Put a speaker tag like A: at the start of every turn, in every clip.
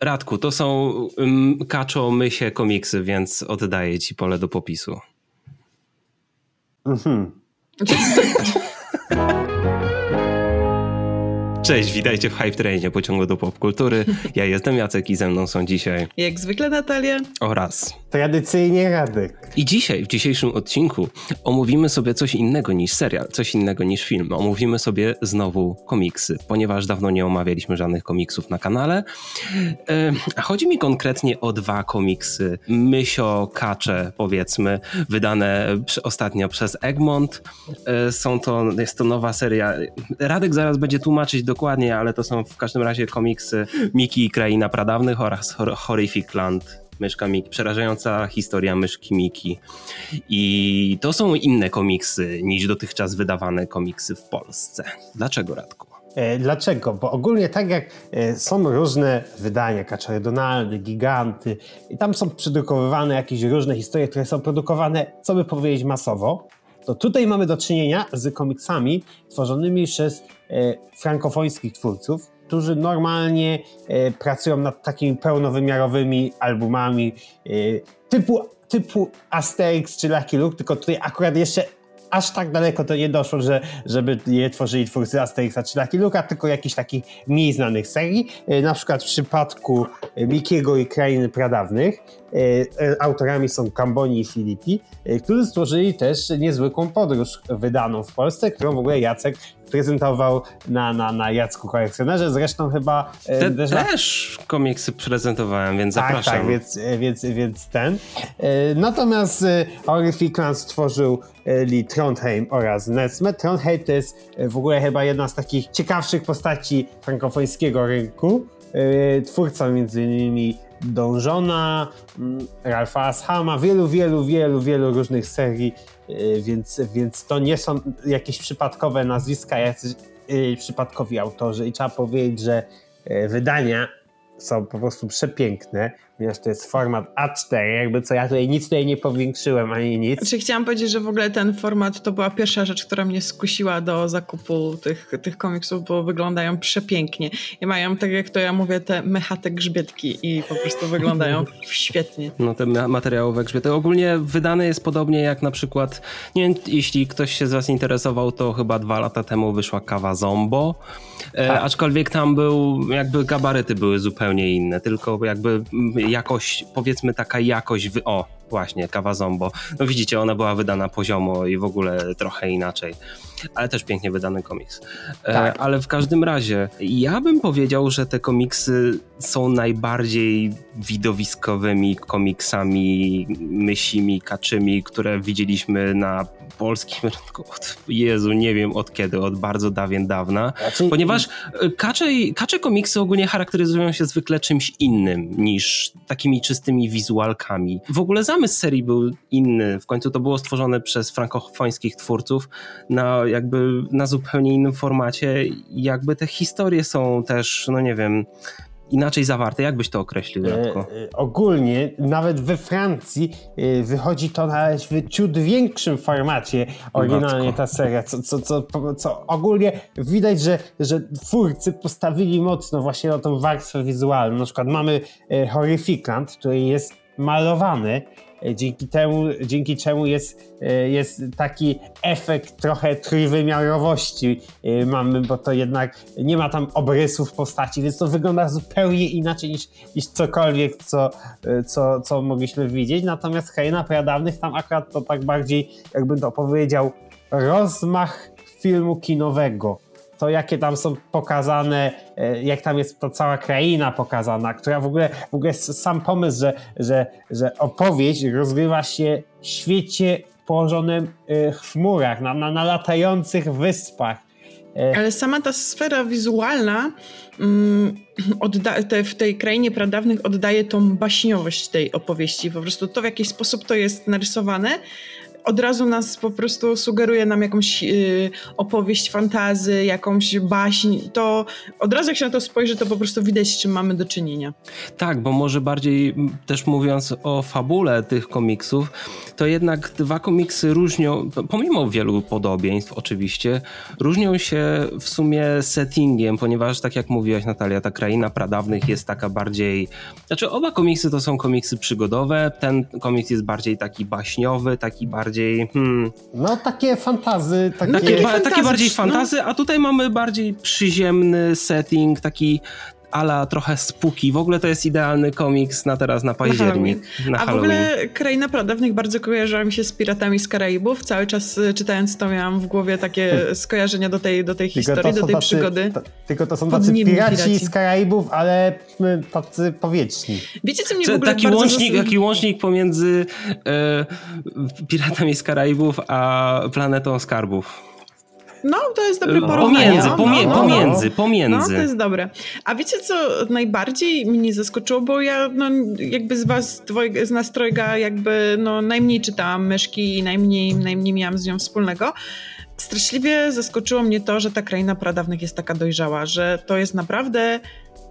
A: Radku, to są um, kaczo-mysie komiksy, więc oddaję ci pole do popisu. Mhm. Cześć, witajcie w Hype Trainie pociągu do popkultury. Ja jestem Jacek i ze mną są dzisiaj...
B: Jak zwykle Natalia.
A: Oraz...
C: Tradycyjnie Radek.
A: I dzisiaj, w dzisiejszym odcinku omówimy sobie coś innego niż serial, coś innego niż film. Omówimy sobie znowu komiksy, ponieważ dawno nie omawialiśmy żadnych komiksów na kanale. A chodzi mi konkretnie o dwa komiksy Mysio Kacze, powiedzmy, wydane ostatnio przez Egmont. E, są to, jest to nowa seria. Radek zaraz będzie tłumaczyć do dokładnie, ale to są w każdym razie komiksy Miki i Kraina Pradawnych oraz Horrific Land Myszka Miki, przerażająca historia myszki Miki. I to są inne komiksy niż dotychczas wydawane komiksy w Polsce. Dlaczego, Radku?
C: E, dlaczego? Bo ogólnie tak jak e, są różne wydania, Kaczory Donaldy, Giganty, i tam są przedrukowywane jakieś różne historie, które są produkowane, co by powiedzieć, masowo, to tutaj mamy do czynienia z komiksami tworzonymi przez frankofońskich twórców, którzy normalnie e, pracują nad takimi pełnowymiarowymi albumami e, typu, typu Asterix czy Lucky Luke, tylko tutaj akurat jeszcze aż tak daleko to nie doszło, że, żeby je tworzyli twórcy Asterixa czy Lucky Luka, tylko jakichś takich mniej znanych serii. E, na przykład w przypadku Mikiego i Krainy Pradawnych e, e, autorami są Kamboni i Filipi, którzy stworzyli też niezwykłą podróż wydaną w Polsce, którą w ogóle Jacek prezentował na, na, na Jacku Kolekcjonerze. Zresztą chyba...
A: Te, też, też komiksy prezentowałem, więc tak, zapraszam.
C: Tak, więc, więc, więc ten. Natomiast Horrificland stworzył Lee Trondheim oraz Nesme. Trondheim to jest w ogóle chyba jedna z takich ciekawszych postaci frankofońskiego rynku. Twórca między innymi Dążona, Ralfa Ashama, wielu, wielu, wielu, wielu różnych serii, więc, więc to nie są jakieś przypadkowe nazwiska, jacyś przypadkowi autorzy. I trzeba powiedzieć, że wydania są po prostu przepiękne ponieważ to jest format A4, jakby co ja tutaj nic tutaj nie powiększyłem ani nic.
B: Znaczy chciałam powiedzieć, że w ogóle ten format to była pierwsza rzecz, która mnie skusiła do zakupu tych, tych komiksów, bo wyglądają przepięknie i mają, tak jak to ja mówię, te mechate grzbietki i po prostu wyglądają świetnie.
A: No te materiałowe grzbiety. Ogólnie wydane jest podobnie jak na przykład, nie wiem, jeśli ktoś się z was interesował, to chyba dwa lata temu wyszła kawa Zombo, e, tak. aczkolwiek tam był, jakby gabaryty były zupełnie inne, tylko jakby jakość, powiedzmy taka jakość, wy... o właśnie, kawa Zombo. No widzicie, ona była wydana poziomo i w ogóle trochę inaczej ale też pięknie wydany komiks. E, tak. ale w każdym razie, ja bym powiedział, że te komiksy są najbardziej widowiskowymi komiksami, mysimi, kaczymi, które widzieliśmy na polskim rynku od, Jezu, nie wiem od kiedy, od bardzo dawien dawna, znaczy... ponieważ e, kacze, kacze komiksy ogólnie charakteryzują się zwykle czymś innym niż takimi czystymi wizualkami. W ogóle zamysł serii był inny, w końcu to było stworzone przez frankofońskich twórców na jakby na zupełnie innym formacie. Jakby te historie są też, no nie wiem, inaczej zawarte. Jak byś to określił, e, Radko? E,
C: ogólnie, nawet we Francji e, wychodzi to na w ciut większym formacie oryginalnie ta seria, co, co, co, co ogólnie widać, że, że twórcy postawili mocno właśnie na tą warstwę wizualną. Na przykład mamy e, Horrificland, który jest malowany dzięki temu, dzięki czemu jest, e, jest taki efekt trochę trójwymiarowości e, mamy, bo to jednak nie ma tam obrysów postaci, więc to wygląda zupełnie inaczej niż, niż cokolwiek, co, co, co mogliśmy widzieć. Natomiast Hejna Pradawnych tam akurat to tak bardziej, jakbym to powiedział, rozmach filmu kinowego to jakie tam są pokazane, e, jak tam jest ta cała kraina pokazana, która w ogóle, w ogóle sam pomysł, że, że, że opowieść rozgrywa się w świecie położonym e, w chmurach, na, na, na latających wyspach.
B: E, Ale sama ta sfera wizualna mm, odda- te, w tej krainie pradawnych oddaje tą baśniowość tej opowieści. Po prostu to, w jaki sposób to jest narysowane, od razu nas po prostu sugeruje nam jakąś y, opowieść fantazy, jakąś baśń, to od razu jak się na to spojrzy, to po prostu widać, z czym mamy do czynienia.
A: Tak, bo może bardziej też mówiąc o fabule tych komiksów, to jednak dwa komiksy różnią, pomimo wielu podobieństw oczywiście, różnią się w sumie settingiem, ponieważ tak jak mówiłaś Natalia, ta kraina pradawnych jest taka bardziej, znaczy oba komiksy to są komiksy przygodowe, ten komiks jest bardziej taki baśniowy, taki bardziej... Hmm,
C: no takie fantazy.
A: Takie, no, takie, fantazy, takie bardziej no. fantazy, a tutaj mamy bardziej przyziemny setting, taki ala trochę spuki. W ogóle to jest idealny komiks na teraz, na październik. Na, na
B: A
A: Halloween.
B: w ogóle Kraina Pradawnych bardzo kojarzyła mi się z Piratami z Karaibów. Cały czas y, czytając to miałam w głowie takie hmm. skojarzenia do tej, do tej historii, do tej tacy, przygody.
C: To, tylko to są tacy piraci, piraci, z Karaibów, ale tacy powieczni.
B: Wiecie, co mnie w ogóle
A: taki łącznik, taki łącznik pomiędzy e, Piratami z Karaibów a Planetą Skarbów.
B: No, to jest dobre porównanie.
A: Pomiędzy, pomie, no, no, pomiędzy, pomiędzy.
B: No, to jest dobre. A wiecie, co najbardziej mnie zaskoczyło, bo ja, no, jakby z was, z nas trojga, jakby, no, najmniej czytałam myszki i najmniej, najmniej miałam z nią wspólnego. Straszliwie zaskoczyło mnie to, że ta kraina pradawnych jest taka dojrzała, że to jest naprawdę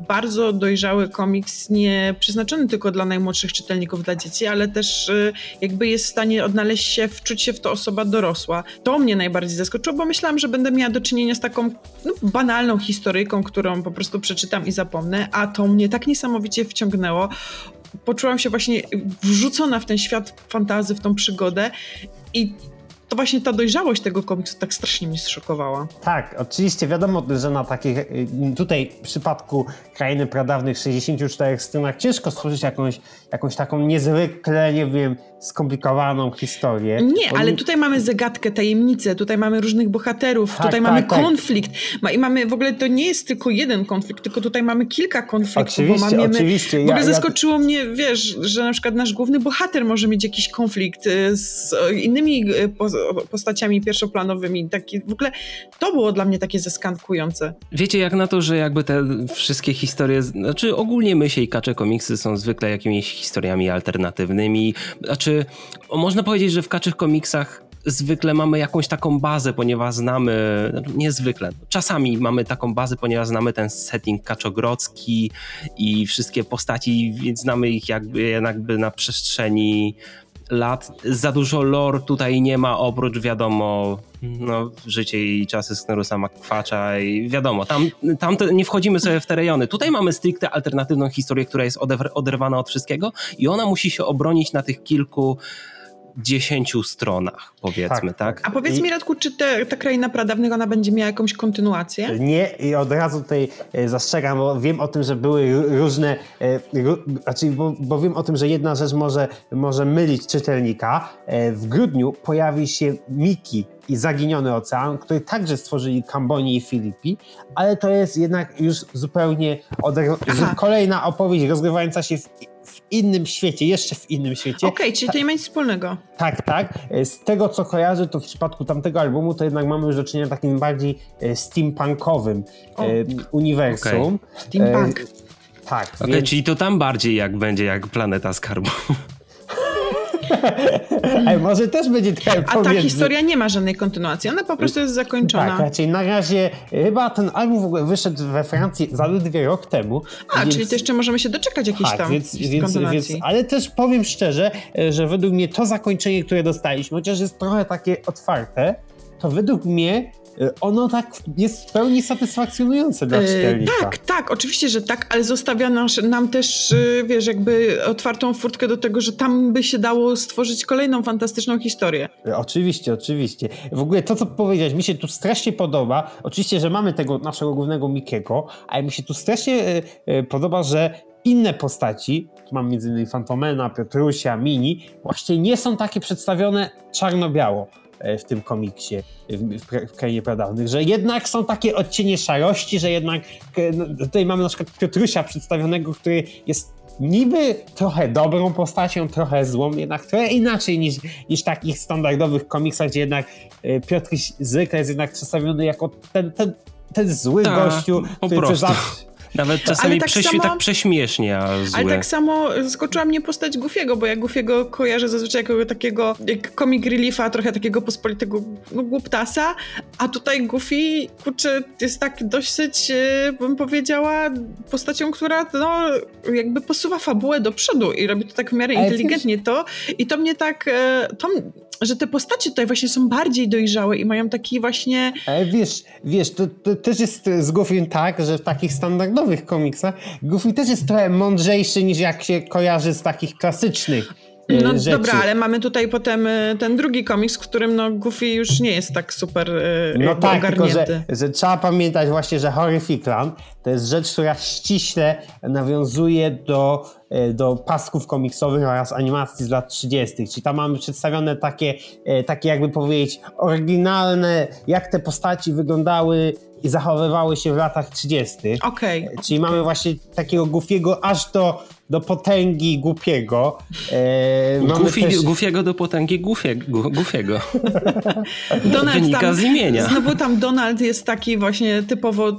B: bardzo dojrzały komiks, nie przeznaczony tylko dla najmłodszych czytelników, dla dzieci, ale też y, jakby jest w stanie odnaleźć się, wczuć się w to osoba dorosła. To mnie najbardziej zaskoczyło, bo myślałam, że będę miała do czynienia z taką no, banalną historyjką, którą po prostu przeczytam i zapomnę, a to mnie tak niesamowicie wciągnęło. Poczułam się właśnie wrzucona w ten świat fantazy, w tą przygodę i to właśnie ta dojrzałość tego komiksu tak strasznie mnie zszokowała.
C: Tak, oczywiście wiadomo, że na takich, y, tutaj w przypadku Krainy Pradawnych 64 stronach ciężko stworzyć jakąś, jakąś taką niezwykle, nie wiem, skomplikowaną historię.
B: Nie, ale tutaj mamy zagadkę, tajemnicę, tutaj mamy różnych bohaterów, tak, tutaj tak, mamy tak. konflikt. I mamy w ogóle to nie jest tylko jeden konflikt, tylko tutaj mamy kilka konfliktów.
C: Oczywiście,
B: bo mamy,
C: oczywiście.
B: W ogóle ja, zaskoczyło ja... mnie, wiesz, że na przykład nasz główny bohater może mieć jakiś konflikt y, z innymi y, postaciami pierwszoplanowymi. Taki, w ogóle to było dla mnie takie zeskankujące.
A: Wiecie, jak na to, że jakby te wszystkie historie, znaczy ogólnie myśli i kacze komiksy są zwykle jakimiś historiami alternatywnymi. Znaczy, można powiedzieć, że w kaczych komiksach zwykle mamy jakąś taką bazę, ponieważ znamy, znaczy niezwykle, czasami mamy taką bazę, ponieważ znamy ten setting kaczogrodzki i wszystkie postaci, więc znamy ich jakby, jakby na przestrzeni lat. Za dużo lore tutaj nie ma, oprócz wiadomo, no, życie i czasy Sknerusa McQuacza i wiadomo, tam, tam te, nie wchodzimy sobie w te rejony. Tutaj mamy stricte alternatywną historię, która jest oderwana od wszystkiego i ona musi się obronić na tych kilku dziesięciu stronach, powiedzmy, tak? tak?
B: A powiedz I... mi, Radku, czy te, ta kraina pradawnych, ona będzie miała jakąś kontynuację?
C: Nie, i od razu tutaj e, zastrzegam, bo wiem o tym, że były różne, e, znaczy, bo, bo wiem o tym, że jedna rzecz może, może mylić czytelnika. E, w grudniu pojawi się Miki i Zaginiony Ocean, który także stworzyli Kamboni i Filipi, ale to jest jednak już zupełnie kolejna opowieść rozgrywająca się w w innym świecie, jeszcze w innym świecie.
B: Okej, okay, czyli to nie ma nic wspólnego.
C: Tak, tak. E, z tego, co kojarzę, to w przypadku tamtego albumu, to jednak mamy już do czynienia takim bardziej e, steampunkowym o. E, uniwersum. Okay.
B: Steampunk.
C: Tak.
A: Okay, więc... Czyli to tam bardziej jak będzie jak Planeta Skarbu.
C: Ale może też będzie trochę
B: A ta historia nie ma żadnej kontynuacji, ona po prostu jest zakończona.
C: Tak, raczej na razie chyba ten album w ogóle wyszedł we Francji zaledwie rok temu.
B: A, więc... czyli to jeszcze możemy się doczekać jakiejś tak, tam więc, więc, więc,
C: Ale też powiem szczerze, że według mnie to zakończenie, które dostaliśmy, chociaż jest trochę takie otwarte, to według mnie Y, ono tak jest w pełni satysfakcjonujące dla y, czytelnika.
B: tak, tak, oczywiście, że tak, ale zostawia nas, nam też, y, wiesz, jakby otwartą furtkę do tego, że tam by się dało stworzyć kolejną fantastyczną historię.
C: Oczywiście, oczywiście. W ogóle to, co powiedziałeś, mi się tu strasznie podoba. Oczywiście, że mamy tego naszego głównego Mikiego, ale mi się tu strasznie podoba, że inne postaci, tu mam między innymi Fantomena, Piotrusia, Mini, właśnie nie są takie przedstawione czarno-biało E, w tym komiksie, w, w Krainie Pradawnych, że jednak są takie odcienie szarości, że jednak no, tutaj mamy na przykład Piotrusia przedstawionego, który jest niby trochę dobrą postacią, trochę złą, jednak trochę inaczej niż, niż w takich standardowych komiksach, gdzie jednak e, Piotruś zwykle jest jednak przedstawiony jako ten, ten, ten zły Ta, gościu, który zawsze
A: Nawet czasami tak, samo, tak prześmiesznie, a złe.
B: Ale tak samo zaskoczyła mnie postać Goofiego, bo ja Goofiego kojarzę zazwyczaj jako takiego jak comic reliefa, trochę takiego pospolitego no, głuptasa, a tutaj Goofy, kurczę, jest tak dosyć, e, bym powiedziała, postacią, która no, jakby posuwa fabułę do przodu i robi to tak w miarę inteligentnie to i to mnie tak, e, to, że te postacie tutaj właśnie są bardziej dojrzałe i mają taki właśnie...
C: Ale wiesz, wiesz, to, to też jest z Goofy tak, że w takich standardowych komiksach Goofy też jest trochę mądrzejszy niż jak się kojarzy z takich klasycznych.
B: E, no rzeczy. dobra, ale mamy tutaj potem e, ten drugi komiks, w którym no Goofy już nie jest tak super e, No tak, ogarnięty.
C: tylko że, że, trzeba pamiętać właśnie, że Horrificland to jest rzecz, która ściśle nawiązuje do, do pasków komiksowych oraz animacji z lat 30. Czyli tam mamy przedstawione takie, takie jakby powiedzieć oryginalne, jak te postaci wyglądały i zachowywały się w latach 30.
B: Okej. Okay.
C: Czyli mamy właśnie takiego Goofiego aż do do potęgi głupiego.
A: E, Goofy, też... Goofiego do potęgi Goofiego. Donald Wynika tam, z imienia.
B: Znowu tam Donald jest taki właśnie typowo e,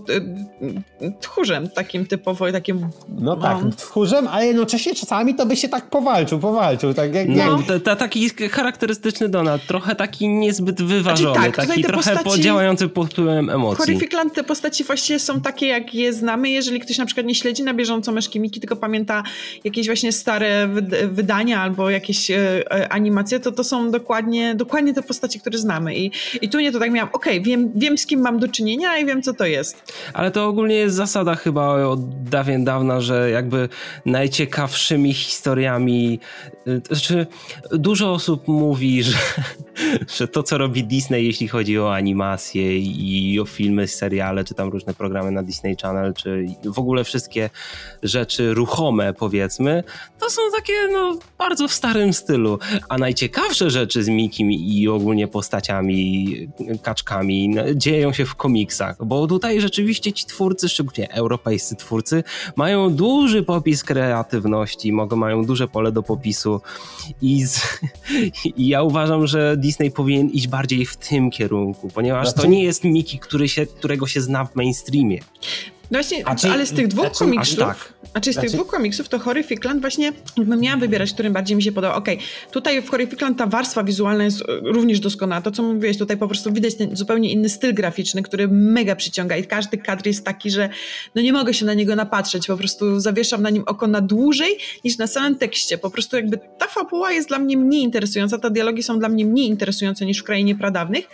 B: tchórzem, takim typowo takim...
C: No tak, no. tchórzem, ale jednocześnie czasami to by się tak powalczył, powalczył. Tak jak,
A: no, jak... taki charakterystyczny Donald, trochę taki niezbyt wyważony, znaczy, tak, taki trochę postaci... działający pod wpływem emocji.
B: Te postaci właściwie są takie, jak je znamy. Jeżeli ktoś na przykład nie śledzi na bieżąco Myszki Miki, tylko pamięta jakieś właśnie stare wydania albo jakieś e, e, animacje, to to są dokładnie, dokładnie te postacie, które znamy. I, i tu nie to tak miałam, okej, okay, wiem, wiem z kim mam do czynienia i wiem co to jest.
A: Ale to ogólnie jest zasada chyba od dawien dawna, że jakby najciekawszymi historiami, e, znaczy dużo osób mówi, że, że to co robi Disney, jeśli chodzi o animacje i o filmy, seriale, czy tam różne programy na Disney Channel, czy w ogóle wszystkie rzeczy ruchome, powiedzmy, to są takie no, bardzo w starym stylu. A najciekawsze rzeczy z Mikim i ogólnie postaciami, kaczkami no, dzieją się w komiksach, bo tutaj rzeczywiście ci twórcy, szczególnie europejscy twórcy, mają duży popis kreatywności, mogą, mają duże pole do popisu i, z, i ja uważam, że Disney powinien iść bardziej w tym kierunku, ponieważ to nie jest Miki, który się, którego się zna w mainstreamie.
B: No właśnie, czy, ale z tych dwóch znaczy, komiksów, tak. znaczy z znaczy, tych dwóch komiksów to Horrificland właśnie, jakbym miała wybierać, którym bardziej mi się podoba. Okej, okay, tutaj w Horrificland ta warstwa wizualna jest e, również doskonała. To, co mówiłeś, tutaj po prostu widać ten zupełnie inny styl graficzny, który mega przyciąga i każdy kadr jest taki, że no nie mogę się na niego napatrzeć, po prostu zawieszam na nim oko na dłużej niż na samym tekście. Po prostu jakby ta fabuła jest dla mnie mniej interesująca, te dialogi są dla mnie mniej interesujące niż w Krainie Pradawnych,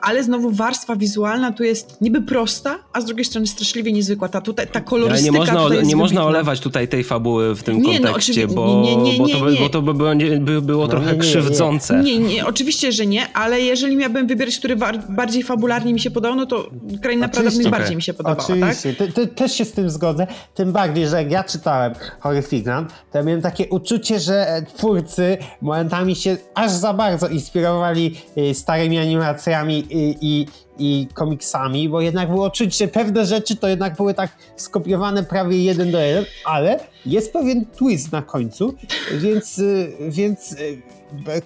B: ale znowu warstwa wizualna tu jest niby prosta, a z drugiej strony straszliwie niezwykła. Ta, tutaj, ta kolorystyka
A: ale nie można, nie można olewać tutaj tej fabuły w tym nie, no, kontekście, no, bo, nie, nie, bo, to by, bo to by było, by było no, trochę krzywdzące.
B: Nie, nie, oczywiście, że nie, ale jeżeli miałbym wybierać, który bardziej fabularnie mi się podobał, no to Kraina Pradawnych okay. bardziej mi się podobała.
C: Oczywiście,
B: tak?
C: te, te, też się z tym zgodzę, tym bardziej, że jak ja czytałem Horrificland, to ja miałem takie uczucie, że twórcy momentami się aż za bardzo inspirowali y, starymi animacjami i, i, i komiksami, bo jednak było czuć, że pewne rzeczy to jednak były tak skopiowane prawie jeden do jeden, ale jest pewien twist na końcu, więc, więc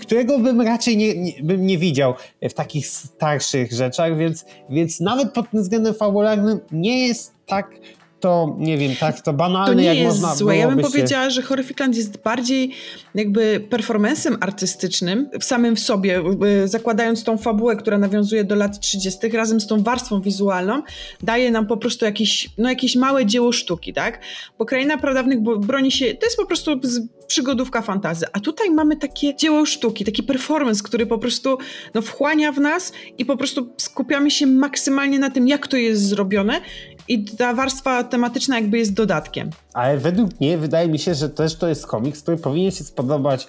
C: którego bym raczej nie, nie, bym nie widział w takich starszych rzeczach, więc, więc nawet pod względem fabularnym nie jest tak to, nie wiem, tak to banalne, to nie jak jest można złe.
B: Ja bym
C: się...
B: powiedziała, że Horrificland jest bardziej jakby performancem artystycznym w samym w sobie, zakładając tą fabułę, która nawiązuje do lat 30., razem z tą warstwą wizualną, daje nam po prostu jakieś, no jakieś małe dzieło sztuki, tak? Bo Kraina Pradawnych broni się, to jest po prostu przygodówka fantazy, a tutaj mamy takie dzieło sztuki, taki performance, który po prostu no, wchłania w nas i po prostu skupiamy się maksymalnie na tym, jak to jest zrobione i ta warstwa tematyczna jakby jest dodatkiem.
C: Ale według mnie wydaje mi się, że też to jest komiks, który powinien się spodobać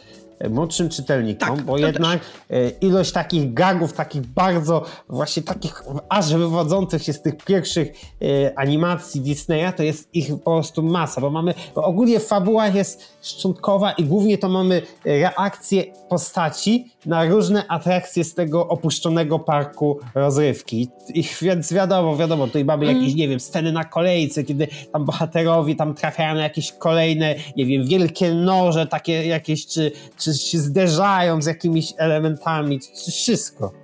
C: młodszym czytelnikom, tak, bo jednak też. E, ilość takich gagów, takich bardzo właśnie takich aż wywodzących się z tych pierwszych e, animacji Disneya, to jest ich po prostu masa, bo mamy, bo ogólnie fabuła jest szczątkowa i głównie to mamy reakcje postaci na różne atrakcje z tego opuszczonego parku rozrywki. I więc wiadomo, wiadomo, tutaj mamy jakieś, mm. nie wiem, sceny na kolejce, kiedy tam bohaterowie tam trafiają na jakieś kolejne, nie wiem, wielkie noże, takie jakieś, czy, czy się zderzają z jakimiś elementami, wszystko.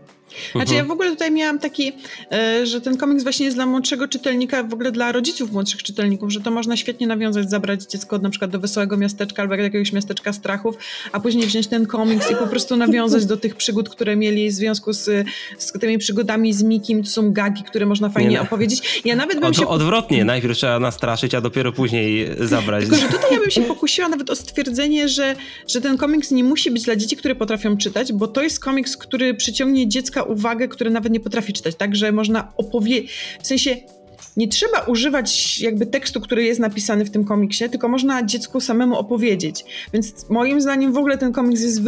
B: Znaczy ja w ogóle tutaj miałam taki, e, że ten komiks właśnie jest dla młodszego czytelnika, w ogóle dla rodziców młodszych czytelników, że to można świetnie nawiązać, zabrać dziecko na przykład do wesołego miasteczka albo jakiegoś miasteczka strachów, a później wziąć ten komiks i po prostu nawiązać do tych przygód, które mieli w związku z, z tymi przygodami z Mikim. To są gagi, które można fajnie Nie, opowiedzieć. Ja nawet bym się...
A: Odwrotnie, najpierw trzeba nastraszyć, a dopiero później zabrać.
B: Tylko, że tutaj ja bym się pokusiła nawet o stwierdzenie, że, że ten komiks nie musi być dla dzieci, które potrafią czytać, bo to jest komiks, który przyciągnie dziecka uwagę, które nawet nie potrafi czytać, tak? Że można opowiedzieć, w sensie nie trzeba używać jakby tekstu, który jest napisany w tym komiksie, tylko można dziecku samemu opowiedzieć. Więc moim zdaniem w ogóle ten komiks jest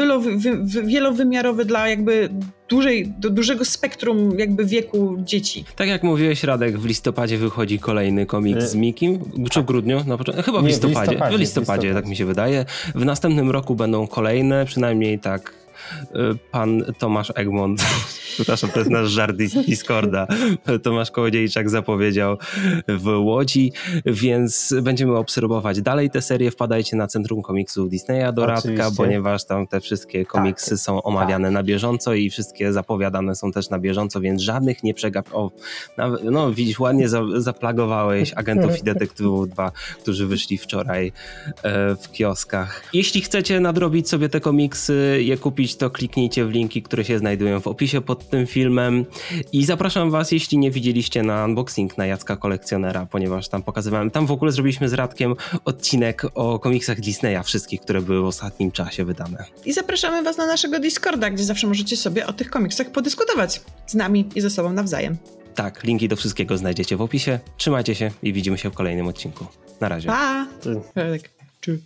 B: wielowymiarowy dla jakby dużej, do dużego spektrum jakby wieku dzieci.
A: Tak jak mówiłeś Radek, w listopadzie wychodzi kolejny komiks z Mikim, czy w grudniu? No, chyba w listopadzie. w listopadzie. W listopadzie, tak mi się wydaje. W następnym roku będą kolejne, przynajmniej tak pan Tomasz Egmont, przepraszam, to jest nasz żart z Discorda, Tomasz Kołodziejczak zapowiedział w Łodzi, więc będziemy obserwować dalej tę serię. Wpadajcie na Centrum Komiksów Disneya do Radka, ponieważ tam te wszystkie komiksy tak, są omawiane tak. na bieżąco i wszystkie zapowiadane są też na bieżąco, więc żadnych nie przegap... O, no widzisz, ładnie za, zaplagowałeś Agentów i Detektywów 2, którzy wyszli wczoraj e, w kioskach. Jeśli chcecie nadrobić sobie te komiksy, je kupić, to kliknijcie w linki, które się znajdują w opisie pod tym filmem. I zapraszam Was, jeśli nie widzieliście na unboxing na Jacka Kolekcjonera, ponieważ tam pokazywałem, tam w ogóle zrobiliśmy z Radkiem odcinek o komiksach Disneya, wszystkich, które były w ostatnim czasie wydane.
B: I zapraszamy Was na naszego Discorda, gdzie zawsze możecie sobie o tych komiksach podyskutować z nami i ze sobą nawzajem.
A: Tak, linki do wszystkiego znajdziecie w opisie. Trzymajcie się i widzimy się w kolejnym odcinku. Na razie.
B: Pa! Cześć.